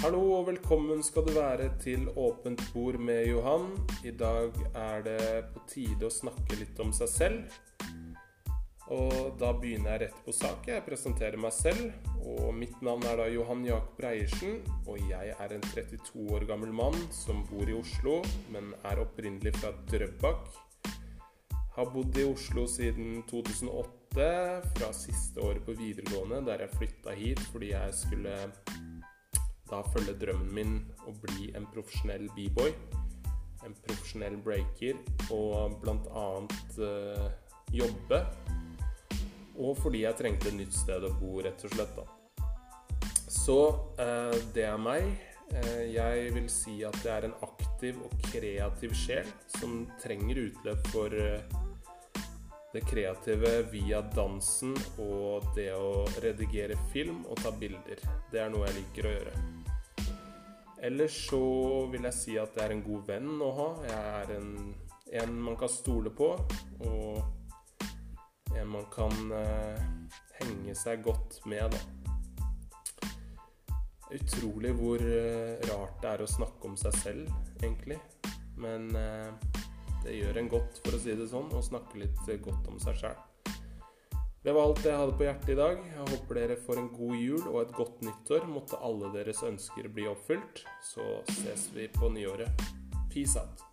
Hallo og velkommen skal du være til Åpent bord med Johan. I dag er det på tide å snakke litt om seg selv. Og da begynner jeg rett på sak. Jeg presenterer meg selv. Og mitt navn er da Johan Jakob Reiersen. Og jeg er en 32 år gammel mann som bor i Oslo, men er opprinnelig fra Drøbak. Har bodd i Oslo siden 2008, fra siste året på videregående, der jeg flytta hit fordi jeg skulle da følge drømmen min å bli en profesjonell b-boy. En profesjonell breaker og bl.a. Uh, jobbe. Og fordi jeg trengte et nytt sted å bo, rett og slett. da. Så uh, det er meg. Uh, jeg vil si at jeg er en aktiv og kreativ sjel som trenger utløp for det kreative via dansen og det å redigere film og ta bilder. Det er noe jeg liker å gjøre. Ellers så vil jeg si at jeg er en god venn å ha. Jeg er en, en man kan stole på, og en man kan eh, henge seg godt med, da. Utrolig hvor eh, rart det er å snakke om seg selv, egentlig. Men eh, det gjør en godt, for å si det sånn, å snakke litt godt om seg sjæl. Det var alt jeg hadde på hjertet i dag. Jeg håper dere får en god jul og et godt nyttår. Måtte alle deres ønsker bli oppfylt. Så ses vi på nyåret. Peace out.